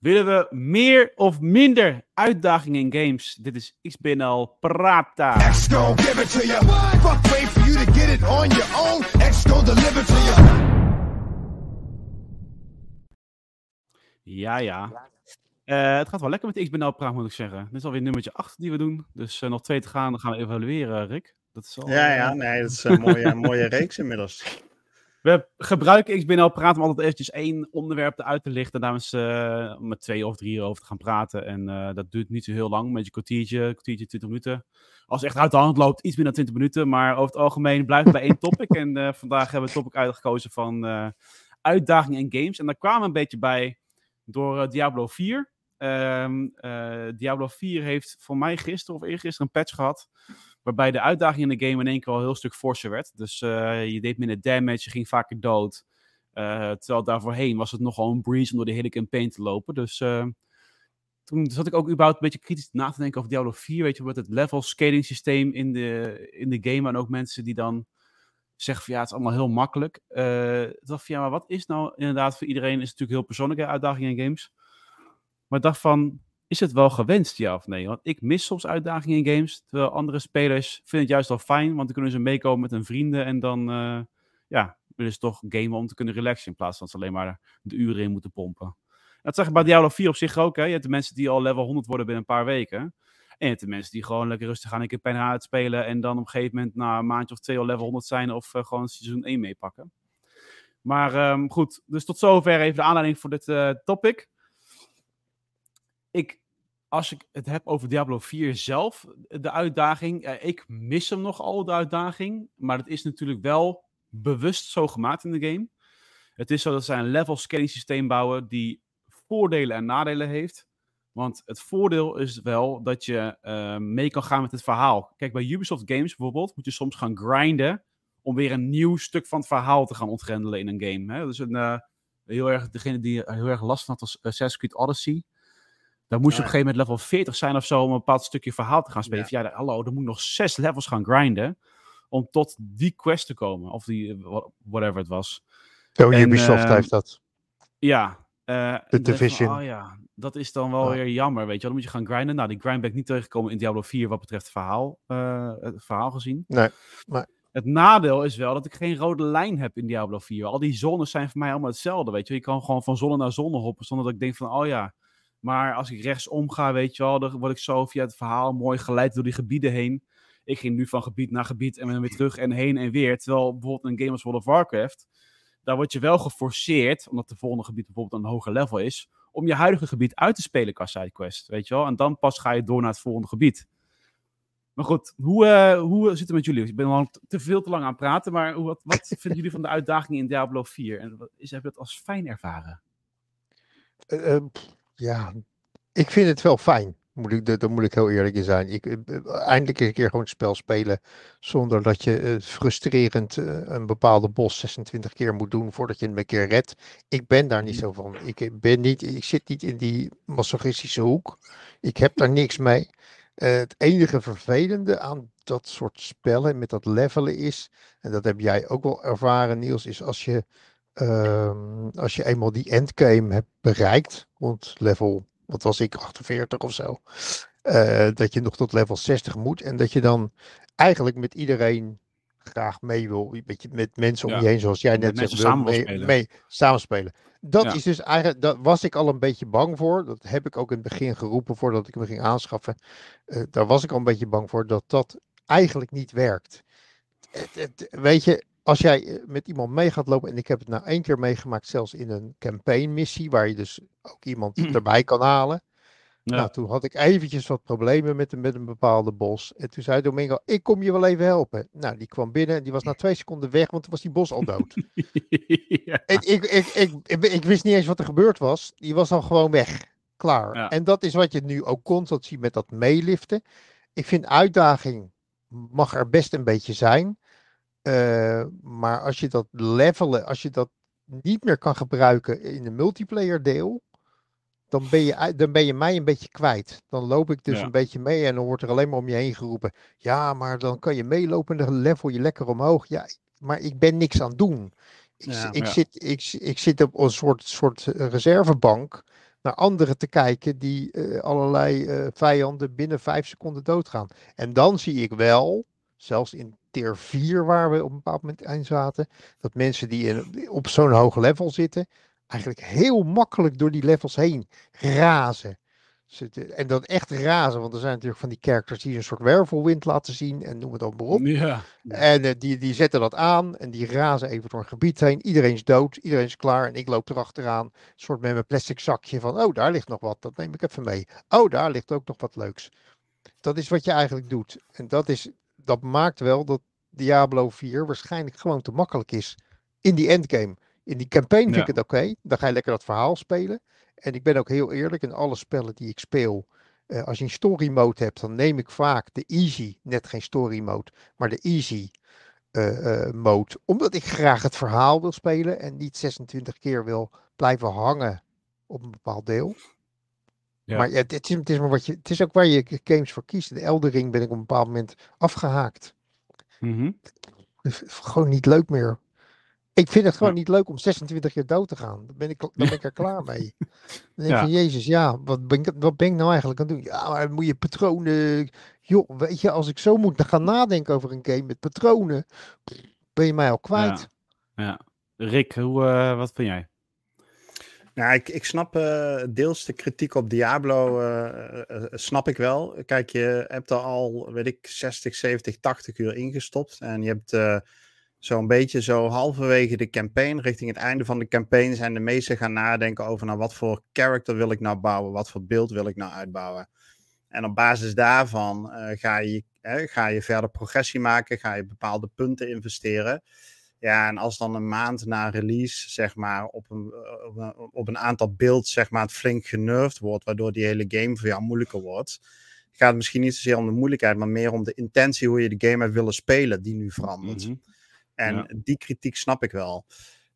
Willen we meer of minder uitdagingen in games? Dit is XBNL Prata. Give it to you. Fuck wait for you to get it on your own. X gon' deliver to you. Ja, ja. Eh, het gaat wel lekker met de XBNL Prata, moet ik zeggen. Dit is alweer nummertje 8 die we doen. Dus eh, nog twee te gaan, dan gaan we evalueren, Rick. Dat is al, Ja, eh, ja, nee, dat is een mooie, mooie reeks inmiddels. We gebruiken XBNL praten om altijd eventjes één onderwerp eruit te lichten. Dames eh om met twee of drie over te gaan praten. En eh, dat duurt niet zo heel lang. Beetje een kwartiertje, kwartiertje, 20 minuten. Als het echt uit de hand loopt, iets minder dan 20 minuten. Maar over het algemeen blijft bij één topic. En eh, vandaag hebben we het topic uitgekozen van uitdagingen en games. En daar kwamen we een beetje bij door Diablo 4. Ehm, eh, Diablo 4 heeft voor mij gisteren of eergisteren een patch gehad. Waarbij de uitdaging in de game in één keer al een heel stuk forser werd. Dus eh, je deed minder damage, je ging vaker dood. Eh, terwijl daarvoorheen was het nogal een breeze om door de hele campaign te lopen. Dus eh, toen zat ik ook überhaupt een beetje kritisch na te denken over Diablo 4. Weet je, met het level scaling systeem in de, in de game. En ook mensen die dan zeggen van ja, het is allemaal heel makkelijk. Ik dacht van ja, maar wat is nou inderdaad voor iedereen, is natuurlijk heel persoonlijke uitdagingen in games. Maar ik dacht van, is het wel gewenst, ja of nee? Want ik mis soms uitdagingen in games, terwijl andere spelers vinden het juist wel fijn, want dan kunnen ze meekomen met hun vrienden en dan, eh, ja, willen ze toch gamen om te kunnen relaxen in plaats van ze alleen maar de uren in moeten pompen. Dat zeg ik bij Diablo 4 op zich ook, hè. Je hebt de mensen die al level 100 worden binnen een paar weken. En je hebt de mensen die gewoon lekker rustig gaan een keer pen uitspelen en dan op een gegeven moment na een maandje of twee al level 100 zijn of eh, gewoon seizoen 1 meepakken. Maar ehm, goed, dus tot zover even de aanleiding voor dit eh, topic. Ik, als ik het heb over Diablo 4 zelf, de uitdaging, eh, ik mis hem nogal, de uitdaging. Maar het is natuurlijk wel bewust zo gemaakt in de game. Het is zo dat zij een level scaling systeem bouwen die voordelen en nadelen heeft. Want het voordeel is wel dat je eh, mee kan gaan met het verhaal. Kijk, bij Ubisoft Games bijvoorbeeld moet je soms gaan grinden om weer een nieuw stuk van het verhaal te gaan ontgrendelen in een game. Hè? Dus een, eh, heel erg, degene die heel erg last van had was Assassin's Creed Odyssey. Daar moest je op een gegeven moment level 40 zijn of zo om een bepaald stukje verhaal te gaan spelen. Ja. Ja, hallo, dan moet ik nog zes levels gaan grinden om tot die quest te komen. Of die, eh, wha- whatever het was. Zo, En, Ubisoft ehm, heeft dat. Ja. eh, dan van, Division. Oh ja, dat is dan wel Ja. weer jammer, weet je. Dan moet je gaan grinden. Nou, die grind ben ik niet tegengekomen in Diablo 4 wat betreft het verhaal, eh, het verhaal gezien. Nee, maar- Het nadeel is wel dat ik geen rode lijn heb in Diablo 4. Al die zones zijn voor mij allemaal hetzelfde, weet je. Je kan gewoon van zone naar zone hoppen zonder dat ik denk van, oh ja. Maar als ik rechtsom ga, weet je wel, dan word ik zo via het verhaal mooi geleid door die gebieden heen. Ik ging nu van gebied naar gebied en weer terug en heen en weer. Terwijl bijvoorbeeld een game als World of Warcraft, daar word je wel geforceerd, omdat de volgende gebied bijvoorbeeld een hoger level is, om je huidige gebied uit te spelen qua sidequest, weet je wel. En dan pas ga je door naar het volgende gebied. Maar goed, hoe, eh, hoe zit het met jullie? Ik ben al te veel te lang aan het praten, maar wat, vinden jullie van de uitdagingen in Diablo 4? En wat, is, heb je dat als fijn ervaren? Pff, ja, ik vind het wel fijn. Moet ik, daar moet ik heel eerlijk in zijn. Ik, eh, eindelijk een keer gewoon het spel spelen zonder dat je eh, frustrerend eh, een bepaalde bos 26 keer moet doen voordat je hem een keer redt. Ik ben daar niet zo van. Ik ben niet, ik zit niet in die masochistische hoek. Ik heb daar niks mee. Het enige vervelende aan dat soort spellen met dat levelen is, en dat heb jij ook wel ervaren, Niels, is als je Ehm, als je eenmaal die endgame hebt bereikt, rond level, wat was ik, 48 of zo, eh, dat je nog tot level 60 moet en dat je dan eigenlijk met iedereen graag mee wil, met, met mensen om Ja, je heen, zoals jij net zegt, samen mee, spelen. mee samenspelen. Dat Ja. is dus eigenlijk, dat was ik al een beetje bang voor. Dat heb ik ook in het begin geroepen voordat ik hem ging aanschaffen. Eh, daar was ik al een beetje bang voor dat dat eigenlijk niet werkt. Het- het- weet je, als jij eh, met iemand mee gaat lopen, en ik heb het nou één keer meegemaakt, zelfs in een campaign missie, waar je dus ook iemand erbij kan halen. Ja. Nou, toen had ik eventjes wat problemen met, een- met een bepaalde bos. En toen zei Domingo, ik kom je wel even helpen. Nou, die kwam binnen en die was na twee seconden weg, want toen was die bos al dood. ja. ik, ik, ik, ik, wist niet eens wat er gebeurd was. Die was al gewoon weg. Klaar. Ja. En dat is wat je nu ook constant ziet met dat meeliften. Ik vind uitdaging mag er best een beetje zijn. Eh, maar als je dat levelen, als je dat niet meer kan gebruiken in een multiplayer deel, dan ben je, dan ben je mij een beetje kwijt. Dan loop ik dus Ja. een beetje mee en dan wordt er alleen maar om je heen geroepen. Ja, maar dan kan je meelopen en dan level je lekker omhoog. Ja, maar ik ben niks aan het doen. Ik, Ja. ik, Ja. zit, ik, ik zit op een soort, soort eh, reservebank naar anderen te kijken die eh, allerlei vijanden binnen vijf seconden doodgaan. En dan zie ik wel, zelfs in tier 4 waar we op een bepaald moment in zaten, dat mensen die in, op zo'n hoog level zitten, eigenlijk heel makkelijk door die levels heen razen. Zitten- En dan echt razen, want er zijn natuurlijk van die characters die een soort wervelwind laten zien en noem het dan maar op. Ja. En eh, die, die zetten dat aan en die razen even door een gebied heen. Iedereen is dood, iedereen is klaar en ik loop erachteraan. Een soort met mijn plastic zakje van, oh daar ligt nog wat, dat neem ik even mee. Oh daar ligt ook nog wat leuks. Dat is wat je eigenlijk doet. En dat, is, dat maakt wel dat Diablo 4 waarschijnlijk gewoon te makkelijk is in die endgame. In die campaign vind Ja. ik het oké. Dan ga je lekker dat verhaal spelen. En ik ben ook heel eerlijk, in alle spellen die ik speel, eh, als je een story mode hebt, dan neem ik vaak de easy, net geen story mode, maar de easy eh, eh, mode. Omdat ik graag het verhaal wil spelen en niet 26 keer wil blijven hangen op een bepaald deel. Ja. Maar ja, het, is, het, is maar wat je, het is ook waar je games voor kiest. De Eldering ben ik op een bepaald moment afgehaakt. Mhm. Gewoon niet leuk meer. Ik vind het gewoon Ja. niet leuk om 26 keer dood te gaan. Dan ben ik, dan ben ik er klaar mee. Dan denk ik Ja. van, jezus, ja, wat ben, ik, wat ben ik nou eigenlijk aan het doen? Ja, maar moet je patronen... Joh, weet je, als ik zo moet gaan nadenken over een game met patronen, ben je mij al kwijt. Ja. Rick, hoe, eh, wat vind jij? Nou, ik, ik snap eh, deels de kritiek op Diablo, eh, eh, snap ik wel. Kijk, je hebt er al, weet ik, 60, 70, 80 uur ingestopt. En je hebt zo'n beetje zo halverwege de campaign, richting het einde van de campaign, zijn de meesten gaan nadenken over, nou, wat voor character wil ik nou bouwen? Wat voor beeld wil ik nou uitbouwen? En op basis daarvan ga, je, ga je verder progressie maken, ga je bepaalde punten investeren. Ja, en als dan een maand na release, zeg maar, op een, eh, op een, op een aantal beelds, zeg maar, het flink genervd wordt, waardoor die hele game voor jou moeilijker wordt, gaat het misschien niet zozeer om de moeilijkheid, maar meer om de intentie hoe je de game hebt willen spelen, die nu verandert. Mhm. En Ja. die kritiek snap ik wel.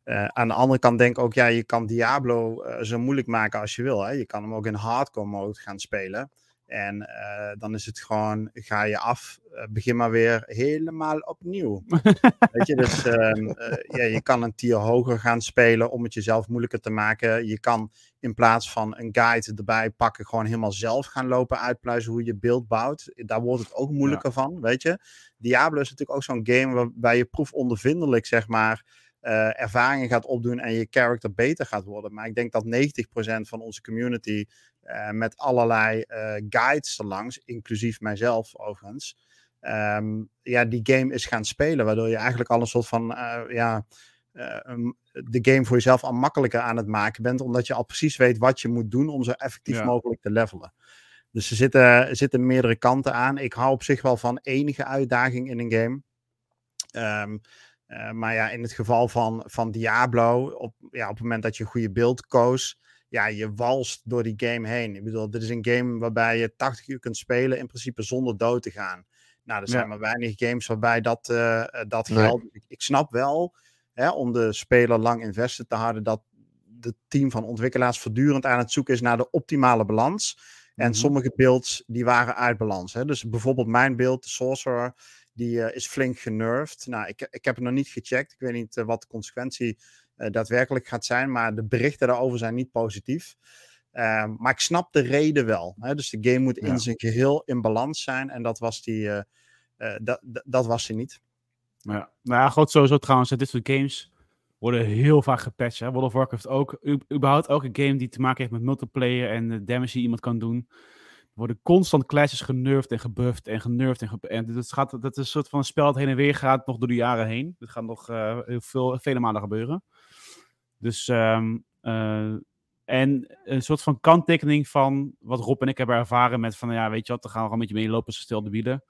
Eh, aan de andere kant denk ik ook, ja, je kan Diablo eh, zo moeilijk maken als je wil. Hè? Je kan hem ook in hardcore mode gaan spelen. En eh, dan is het gewoon, ga je af, eh, begin maar weer helemaal opnieuw. Weet je, dus ehm, eh, ja, je kan een tier hoger gaan spelen om het jezelf moeilijker te maken. Je kan in plaats van een guide erbij pakken, gewoon helemaal zelf gaan lopen uitpluizen hoe je beeld bouwt. Daar wordt het ook moeilijker van, weet je. Diablo is natuurlijk ook zo'n game waarbij je proefondervindelijk, zeg maar, eh, ervaringen gaat opdoen en je character beter gaat worden. Maar ik denk dat 90% van onze community eh, met allerlei eh, guides erlangs, inclusief mijzelf overigens, ehm, ja, die game is gaan spelen. Waardoor je eigenlijk al een soort van, ja, de game voor jezelf al makkelijker aan het maken bent. Omdat je al precies weet wat je moet doen om zo effectief Ja. mogelijk te levelen. Dus er zitten, er zitten meerdere kanten aan. Ik hou op zich wel van enige uitdaging in een game. Ehm, eh, maar ja, in het geval van, van Diablo, op, ja, op het moment dat je een goede beeld koos, ja, je walst door die game heen. Ik bedoel, dit is een game waarbij je 80 uur kunt spelen, in principe zonder dood te gaan. Nou, er zijn Ja. maar weinig games waarbij dat, eh, dat Nee. geldt. Ik, ik snap wel, hè, om de speler lang invested te houden, dat het team van ontwikkelaars voortdurend aan het zoeken is naar de optimale balans. En Mhm. sommige beelds die waren uit balans. Hè? Dus bijvoorbeeld mijn beeld, de Sorcerer, die eh, is flink genervd. Nou, ik, ik heb het nog niet gecheckt. Ik weet niet eh, wat de consequentie eh, daadwerkelijk gaat zijn. Maar de berichten daarover zijn niet positief. Ehm, maar ik snap de reden wel. Hè? Dus de game moet Ja. in zijn geheel in balans zijn. En dat was die, dat, dat- was die niet. Ja. Nou ja, goed, sowieso trouwens, dit soort games worden heel vaak gepatcht. Hè? World of Warcraft ook. U- überhaupt elke game die te maken heeft met multiplayer en de damage die iemand kan doen. Worden constant classes genurfd en gebufft en genurfd en gebufft. En dat, gaat, dat is een soort van een spel dat heen en weer gaat, nog door de jaren heen. Dit gaat nog eh, heel veel, vele maanden gebeuren. Dus, eh, en een soort van kanttekening van wat Rob en ik hebben ervaren met van, ja, weet je wat, dan gaan we gewoon met je stil de wielen.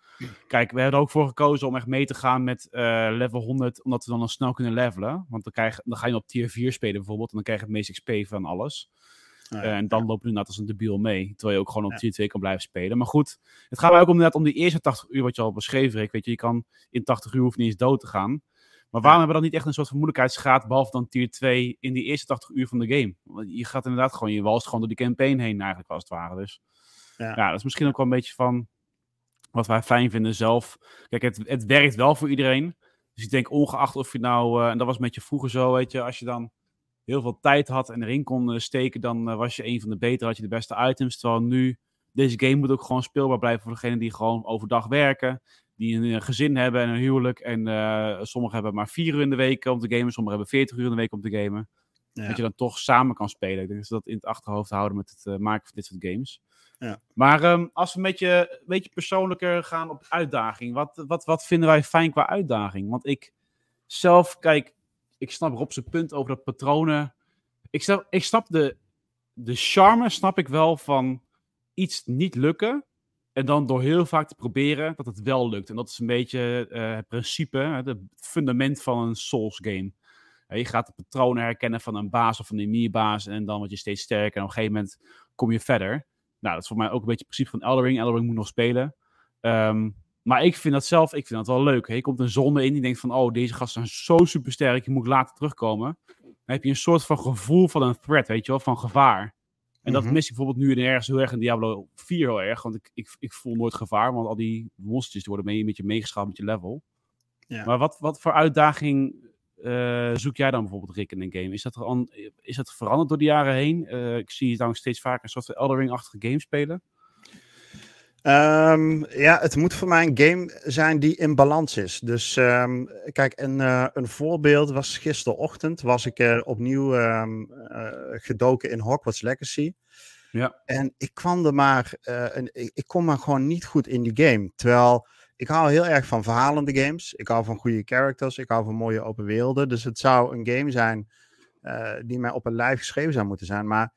Kijk, we hebben er ook voor gekozen om echt mee te gaan met eh, level 100, omdat we dan al snel kunnen levelen. Want dan, krijg, dan ga je op tier 4 spelen bijvoorbeeld, en dan krijg je het meest XP van alles. Nou Eh, en dan lopen we inderdaad als een debiel mee, terwijl je ook gewoon op tier 2 kan blijven spelen. Maar goed, het gaat mij ook om, inderdaad om die eerste 80 uur wat je al beschreef, Rick. Weet je, je kan in 80 uur hoeft niet eens dood te gaan. Maar waarom hebben we dan niet echt een soort van moeilijkheidsgraad, behalve dan tier 2, in die eerste 80 uur van de game? Want je gaat inderdaad gewoon, je walst gewoon door die campaign heen eigenlijk, als het ware. Dus Ja. ja, dat is misschien ook wel een beetje van wat wij fijn vinden zelf. Kijk, het, het werkt wel voor iedereen. Dus ik denk ongeacht of je nou, eh, en dat was een beetje vroeger zo, weet je, als je dan heel veel tijd had en erin kon eh, steken, dan eh, was je een van de betere, had je de beste items. Terwijl nu, deze game moet ook gewoon speelbaar blijven voor degenen die gewoon overdag werken. Die een, eh, gezin hebben en een huwelijk. En eh, sommigen hebben maar vier uur in de week om te gamen. Sommigen hebben veertig uur in de week om te gamen. Ja. Dat je dan toch samen kan spelen. Ik denk dat ze dat in het achterhoofd houden met het maken van dit soort games. Ja. Maar ehm, als we een beetje, een beetje persoonlijker gaan op uitdaging. Wat, wat, wat vinden wij fijn qua uitdaging? Want ik zelf, kijk, ik snap Rob zijn punt over dat patronen. Ik snap, snap de, de charme, snap ik wel, van iets niet lukken. En dan door heel vaak te proberen dat het wel lukt. En dat is een beetje eh, het principe, het fundament van een Souls game. Je gaat de patronen herkennen van een baas of een enemy-baas. En dan word je steeds sterker. En op een gegeven moment kom je verder. Nou, dat is voor mij ook een beetje het principe van Elden Ring. Elden Ring moet nog spelen. Ehm, maar ik vind dat zelf, ik vind dat wel leuk. Hè. Je komt een zonde in, die denkt van, oh, deze gasten zijn zo super sterk, je moet later terugkomen. Dan heb je een soort van gevoel van een threat, weet je wel, van gevaar. En dat Mhm. mis ik bijvoorbeeld nu in ergens heel erg in Diablo 4 heel erg. Want ik, ik, ik voel nooit gevaar, want al die monsters die worden mee, met je meegeschaald met je level. Ja. Maar wat, wat voor uitdaging eh, zoek jij dan bijvoorbeeld, Rick, in een game? Is dat, er an- is dat veranderd door de jaren heen? Eh, ik zie je dan steeds vaker een soort van Elden Ring-achtige game spelen. Ehm, ja, het moet voor mij een game zijn die in balans is. Dus ehm, kijk, een, eh, een voorbeeld was gisterochtend was ik er opnieuw ehm, eh, gedoken in Hogwarts Legacy. Ja. En ik kwam er maar, eh, een, ik, ik kom maar gewoon niet goed in die game. Terwijl ik hou heel erg van verhalende games. Ik hou van goede characters. Ik hou van mooie open werelden. Dus het zou een game zijn die mij op een lijf geschreven zou moeten zijn. Maar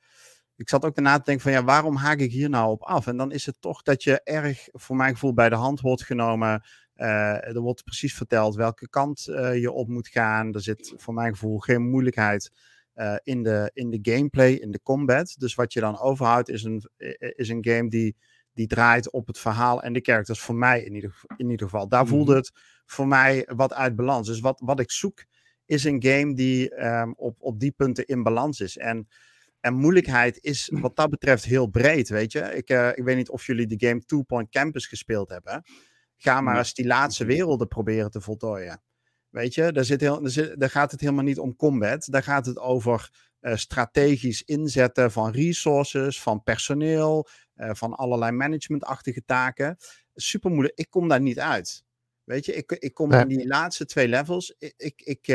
ik zat ook daarna te denken van ja, waarom haak ik hier nou op af? En dan is het toch dat je erg, voor mijn gevoel, bij de hand wordt genomen. Eh, er wordt precies verteld welke kant eh, je op moet gaan. Er zit voor mijn gevoel geen moeilijkheid eh, in, de, in de gameplay, in de combat. Dus wat je dan overhoudt is een, is een game die, die draait op het verhaal en de characters. Voor mij in ieder, in ieder geval. Daar voelde het voor mij wat uit balans. Dus wat, wat ik zoek is een game die ehm, op, op die punten in balans is. En en moeilijkheid is wat dat betreft heel breed, weet je. Ik, eh, ik weet niet of jullie de game Two Point Campus gespeeld hebben. Ga maar eens die laatste werelden proberen te voltooien. Weet je, daar, zit heel, daar, zit, daar gaat het helemaal niet om combat. Daar gaat het over eh, strategisch inzetten van resources, van personeel, eh, van allerlei managementachtige taken. Super moeilijk. Ik kom daar niet uit. Weet je, ik, ik kom in die laatste twee levels. Ik, ik,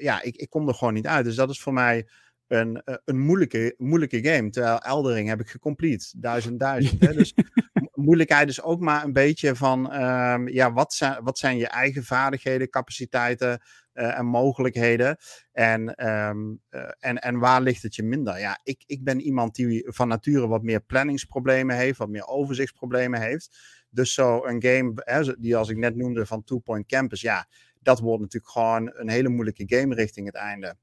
ja, ik, ik kom er gewoon niet uit. Dus dat is voor mij een, eh, een moeilijke, moeilijke game. Terwijl Eldering heb ik gecomplete. Duizend, duizend. hè? Dus mo- moeilijkheid is ook maar een beetje van... ehm, ja, wat zijn, wat zijn je eigen vaardigheden, capaciteiten eh, en mogelijkheden? En, ehm, eh, en, en waar ligt het je minder? Ja, ik, ik ben iemand die van nature wat meer planningsproblemen heeft. Wat meer overzichtsproblemen heeft. Dus zo een game, hè, die als ik net noemde van Two Point Campus... Ja, dat wordt natuurlijk gewoon een hele moeilijke game richting het einde.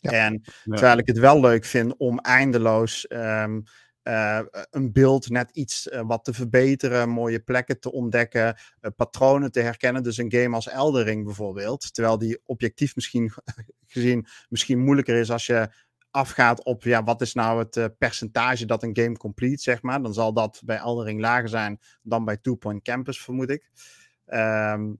Ja. En terwijl ik het wel leuk vind om eindeloos ehm, eh, een beeld net iets eh, wat te verbeteren, mooie plekken te ontdekken, eh, patronen te herkennen. Dus een game als Eldering bijvoorbeeld, terwijl die objectief misschien gezien misschien moeilijker is als je afgaat op ja, wat is nou het percentage dat een game complete, zeg maar. Dan zal dat bij Eldering lager zijn dan bij Two Point Campus, vermoed ik. Ehm, eh,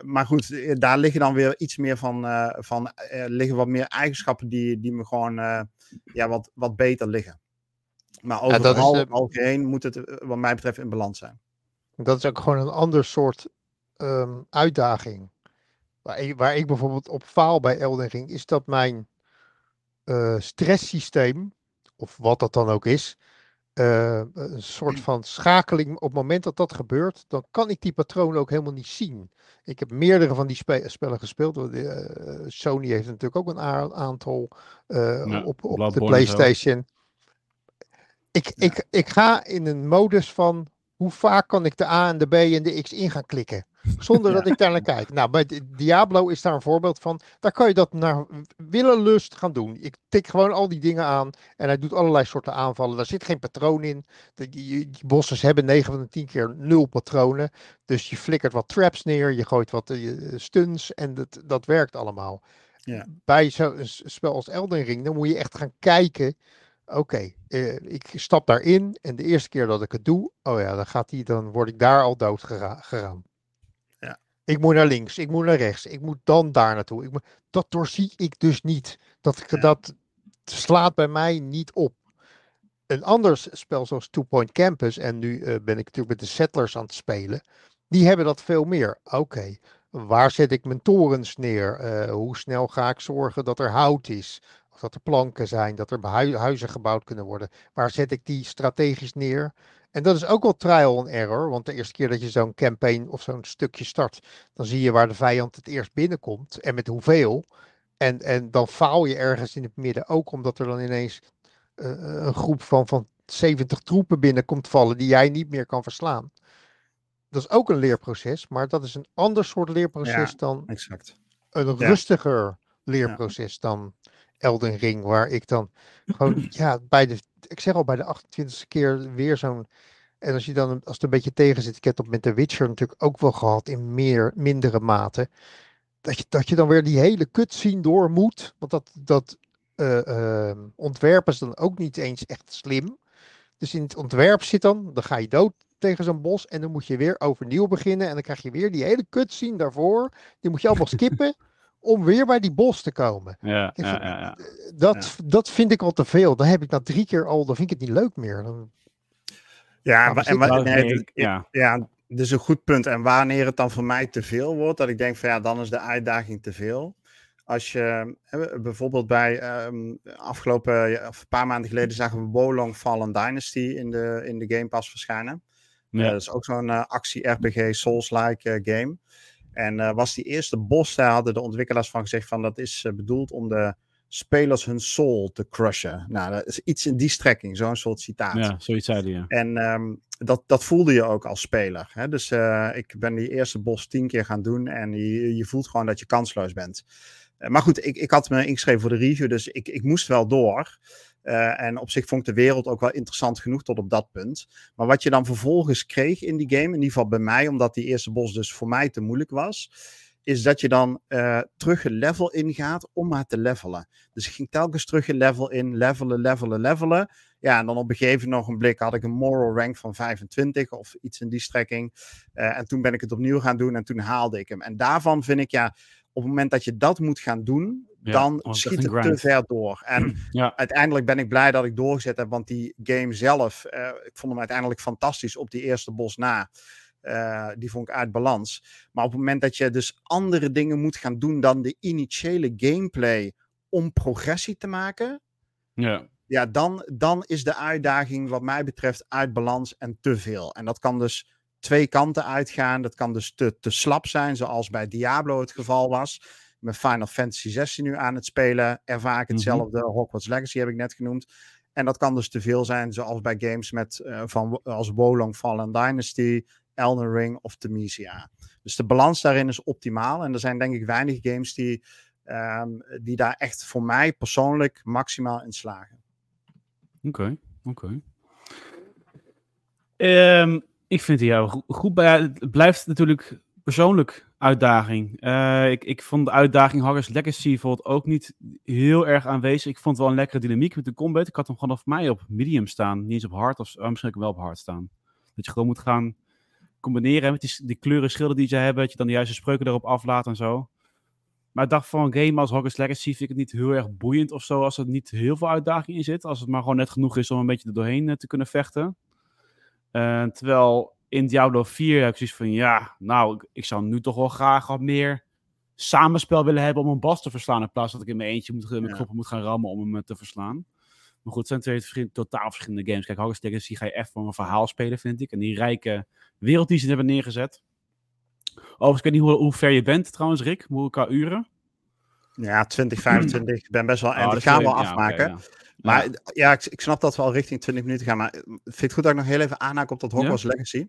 maar goed, eh, daar liggen dan weer iets meer van, eh, van eh, liggen wat meer eigenschappen die, die me gewoon eh, ja, wat, wat beter liggen. Maar Ja, overal eh, algemeen moet het eh, wat mij betreft in balans zijn. Dat is ook gewoon een ander soort ehm, uitdaging. Waar ik, waar ik bijvoorbeeld op faal bij Elden Ring, is dat mijn eh, stresssysteem, of wat dat dan ook is, eh, een soort van schakeling. Op het moment dat dat gebeurt, dan kan ik die patronen ook helemaal niet zien. Ik heb meerdere van die spe- spellen gespeeld. eh, Sony heeft natuurlijk ook een aantal eh, Ja, op, op de Bloodborne. PlayStation. Ik, ik, ik ga in een modus van hoe vaak kan ik de A en de B en de X in gaan klikken. Zonder dat ik daar naar kijk. Nou, bij Di- Diablo is daar een voorbeeld van. Daar kan je dat naar willenlust gaan doen. Ik tik gewoon al die dingen aan en hij doet allerlei soorten aanvallen. Daar zit geen patroon in. Die, bossen hebben 9 van de 10 keer nul patronen. Dus je flikkert wat traps neer, je gooit wat eh, stuns en dat, dat werkt allemaal. Ja. Bij zo'n spel als Elden Ring, dan moet je echt gaan kijken. Oké, eh, ik stap daarin en de eerste keer dat ik het doe, oh ja, dan, gaat die, dan word ik daar al dood gera- gegaan. Ik moet naar links, ik moet naar rechts, ik moet dan daar naartoe. Ik moet, dat doorzie ik dus niet. Dat, Ja. dat slaat bij mij niet op. Een ander spel zoals Two Point Campus, en nu eh, ben ik natuurlijk met de Settlers aan het spelen, die hebben dat veel meer. Oké, waar zet ik mijn torens neer? Eh, hoe snel ga ik zorgen dat er hout is? Of dat er planken zijn, dat er hui- huizen gebouwd kunnen worden? Waar zet ik die strategisch neer? En dat is ook wel trial and error, want de eerste keer dat je zo'n campaign of zo'n stukje start, dan zie je waar de vijand het eerst binnenkomt en met hoeveel. En, en dan faal je ergens in het midden ook, omdat er dan ineens eh, een groep van, van 70 troepen binnenkomt vallen die jij niet meer kan verslaan. Dat is ook een leerproces, maar dat is een ander soort leerproces Ja. dan Exact. een Ja. rustiger leerproces dan Elden Ring, waar ik dan gewoon, ja, bij de, ik zeg al, bij de 28e keer weer zo'n, en als je dan, als het een beetje tegen zit, ik heb dat met The Witcher natuurlijk ook wel gehad in meer, mindere mate, dat je, dat je dan weer die hele cutscene door moet, want dat, dat eh, ehm, ontwerpen is dan ook niet eens echt slim. Dus in het ontwerp zit dan, dan ga je dood tegen zo'n bos en dan moet je weer overnieuw beginnen en dan krijg je weer die hele cutscene daarvoor. Die moet je allemaal skippen om weer bij die bos te komen. Ja, Ik ja, vind- ja, ja. Dat, dat vind ik al te veel. Dan heb ik na drie keer al, dan vind ik het niet leuk meer. Dan, Ja, en wa- nee, nee, dat- ja. ja, dat is een goed punt. En wanneer het dan voor mij te veel wordt, dat ik denk van ja, dan is de uitdaging te veel. Als je eh, bijvoorbeeld bij ehm, afgelopen, of een paar maanden geleden zagen we Wolong Fallen Dynasty in de, in de Game Pass verschijnen. Ja. Eh, dat is ook zo'n eh, actie-RPG Souls-like game. En eh, was die eerste bos, daar hadden de ontwikkelaars van gezegd van dat is eh, bedoeld om de spelers hun soul te crushen. Nou, dat is iets in die strekking, zo'n soort citaat. ja, zoiets zei hij, ja. En ehm, dat, dat voelde je ook als speler. Hè? Dus eh, ik ben die eerste bos tien keer gaan doen en je, je voelt gewoon dat je kansloos bent. Maar goed, ik, ik had me ingeschreven voor de review, dus ik, ik moest wel door. Eh, en op zich vond ik de wereld ook wel interessant genoeg tot op dat punt. Maar wat je dan vervolgens kreeg in die game, in ieder geval bij mij, omdat die eerste bos dus voor mij te moeilijk was, is dat je dan eh, terug een level ingaat om maar te levelen. Dus ik ging telkens terug een level in, levelen, levelen, levelen. Ja, en dan op een gegeven nog een blik had ik een moral rank van 25 of iets in die strekking. Eh, en toen ben ik het opnieuw gaan doen en toen haalde ik hem. En daarvan vind ik ja, het moment dat je dat moet gaan doen, Ja, dan schiet het te ver door. En Ja, uiteindelijk ben ik blij dat ik doorgezet heb, want die game zelf, eh, ik vond hem uiteindelijk fantastisch op die eerste bos na. Eh, die vond ik uit balans. Maar op het moment dat je dus andere dingen moet gaan doen dan de initiële gameplay om progressie te maken, ja. ja, dan, dan is de uitdaging wat mij betreft uit balans en te veel. En dat kan dus twee kanten uitgaan. Dat kan dus te, te slap zijn, zoals bij Diablo het geval was. Met Final Fantasy 16 nu aan het spelen, ervaar ik Mhm. hetzelfde. Hogwarts Legacy heb ik net genoemd. En dat kan dus te veel zijn, zoals bij games met, eh, van, als Wolong Fallen Dynasty, Elden Ring of Temisia. Dus de balans daarin is optimaal. En er zijn denk ik weinig games die, ehm, die daar echt voor mij persoonlijk maximaal in slagen. Oké, oké. Ehm, ik vind jou go- goed bij. Het blijft natuurlijk persoonlijk uitdaging. Eh, ik, ik vond de uitdaging Hogwarts Legacy ook niet heel erg aanwezig. Ik vond wel een lekkere dynamiek met de combat. Ik had hem gewoon voor mij op medium staan, niet eens op hard. Of oh, misschien wel op hard staan. Dat je gewoon moet gaan combineren met die, die kleuren schilden die ze hebben. Dat je dan de juiste spreuken erop aflaat en zo. Maar ik dacht van een game als Hogwarts Legacy vind ik het niet heel erg boeiend of zo. Als er niet heel veel uitdaging in zit. Als het maar gewoon net genoeg is om een beetje er doorheen eh, te kunnen vechten. Eh, terwijl in Diablo 4 heb ik zoiets van, ja, nou, ik, ik zou nu toch wel graag wat meer samenspel willen hebben om een bas te verslaan. In plaats dat ik in mijn eentje moet, met Ja. knoppen moet gaan rammen om hem eh, te verslaan. Maar goed, het zijn twee verschillende, totaal verschillende games. Kijk, Hogwarts Legacy ga je echt voor een verhaal spelen, vind ik. En die rijke wereld die ze hebben neergezet. Overigens, ik weet niet hoe, hoe ver je bent trouwens, Rick. Hoe qua uren. Ja, 20, 25. Ik ben best wel. En Oh, ik dat ga is wel ja, afmaken. ja. Maar ja, ik, ik snap dat we al richting 20 minuten gaan. Maar eh, vind het goed dat ik nog heel even aanhaak op dat Hogwarts Legacy?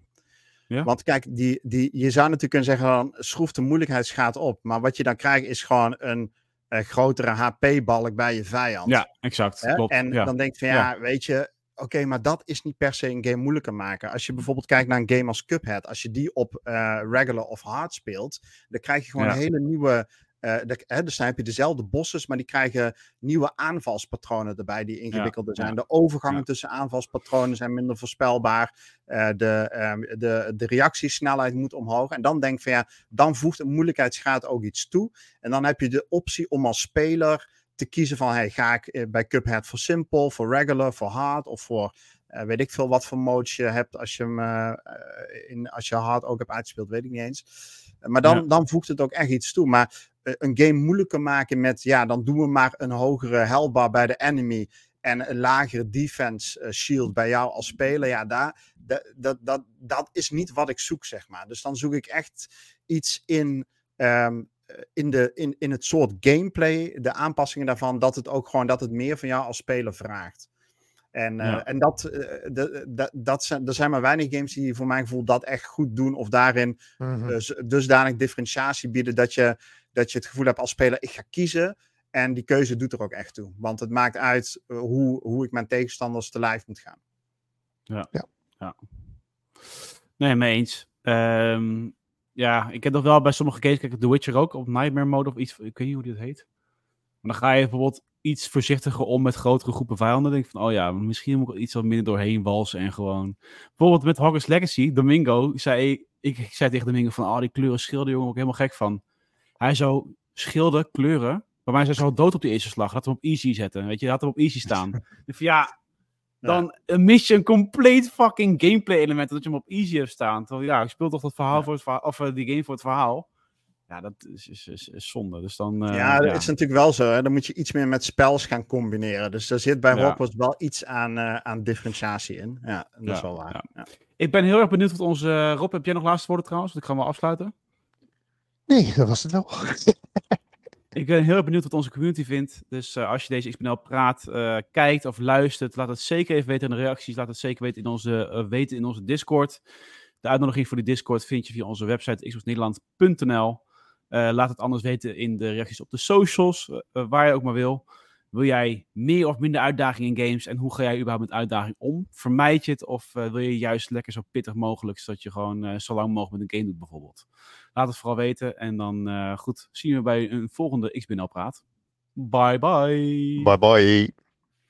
Ja. Want kijk, die, die, je zou natuurlijk kunnen zeggen, dan schroeft de moeilijkheidsgraad op. Maar wat je dan krijgt is gewoon een eh, grotere HP-balk bij je vijand. Ja, exact. Hè? Klopt. En ja. dan denk je van ja, weet je, oké, maar dat is niet per se een game moeilijker maken. Als je bijvoorbeeld kijkt naar een game als Cuphead, als je die op eh, regular of hard speelt, dan krijg je gewoon Ja. een hele nieuwe de- hè, dus dan heb je dezelfde bosses, maar die krijgen nieuwe aanvalspatronen erbij die ingewikkelder ja. zijn. De overgangen Ja. tussen aanvalspatronen zijn minder voorspelbaar. Eh, de, ehm, de, de reactiesnelheid moet omhoog. En dan denk ik van ja, dan voegt een moeilijkheidsgraad ook iets toe. En dan heb je de optie om als speler te kiezen van hey, ga ik eh, bij Cuphead voor simple, voor regular, voor hard of voor eh, weet ik veel wat voor modes je hebt als je hem in, als je hard ook hebt uitgespeeld, weet ik niet eens. Maar dan, Ja. dan voegt het ook echt iets toe. Maar een game moeilijker maken met ja, dan doen we maar een hogere helbar bij de enemy en een lagere defense eh, shield bij jou als speler. Ja, daar, dat, dat, dat, dat is niet wat ik zoek, zeg maar. Dus dan zoek ik echt iets in. ehm, eh, in, de, in, in het soort gameplay, de aanpassingen daarvan, dat het ook gewoon dat het meer van jou als speler vraagt. En, eh, en dat, eh, de, de- dat zijn, er zijn maar weinig games die voor mijn gevoel dat echt goed doen. Of daarin eh, z- dusdanig differentiatie bieden dat je, dat je het gevoel hebt als speler, ik ga kiezen. En die keuze doet er ook echt toe. Want het maakt uit eh, hoe, hoe ik mijn tegenstanders te lijf moet gaan. Nee, mee eens. Ehm, ja, ik heb nog wel bij sommige games, kijk, The Witcher ook, op Nightmare Mode of iets, ik weet niet hoe dit heet. Maar dan ga je bijvoorbeeld iets voorzichtiger om met grotere groepen vijanden. Dan denk ik van, oh ja, misschien moet ik er iets wat minder doorheen walsen en gewoon... Bijvoorbeeld met Hogwarts Legacy, Domingo, zei ik, ik zei tegen Domingo van, oh, die kleuren schilden, jongen, ook helemaal gek van. Hij zo, schilden, kleuren, bij mij zijn ze al dood op de eerste slag. Laat hem op easy zetten, weet je, laat hem op easy staan. van, ja, dan mis je een compleet fucking gameplay element dat je hem op easy hebt staan. Terwijl, ja, ik speel toch dat verhaal Ja. voor het verhaal, of eh, die game voor het verhaal. Ja, dat is, is, is, is zonde. Dus dan, eh, ja, dat is natuurlijk wel zo. Hè? Dan moet je iets meer met spels gaan combineren. Dus er zit bij. Hogwarts wel iets aan, eh, aan differentiatie in. Ja, dat is wel waar. Ik ben heel erg benieuwd wat onze... Rob, heb jij nog laatste woorden trouwens? Want ik ga hem wel afsluiten. Nee, dat was het wel. Ik ben heel erg benieuwd wat onze community vindt. Dus eh, als je deze XPNL praat, eh, kijkt of luistert, laat het zeker even weten in de reacties. Laat het zeker weten in onze, eh, weten in onze Discord. De uitnodiging voor die Discord vind je via onze website xboxnederland.nl. Laat het anders weten in de reacties op de socials, waar je ook maar wil. Wil jij meer of minder uitdagingen in games en hoe ga jij überhaupt met uitdaging om? Vermijd je het of eh, wil je juist lekker zo pittig mogelijk, zodat je gewoon eh, zo lang mogelijk met een game doet bijvoorbeeld? Laat het vooral weten en dan eh, goed, zien we bij een volgende XBNL praat. Bye bye. Bye bye.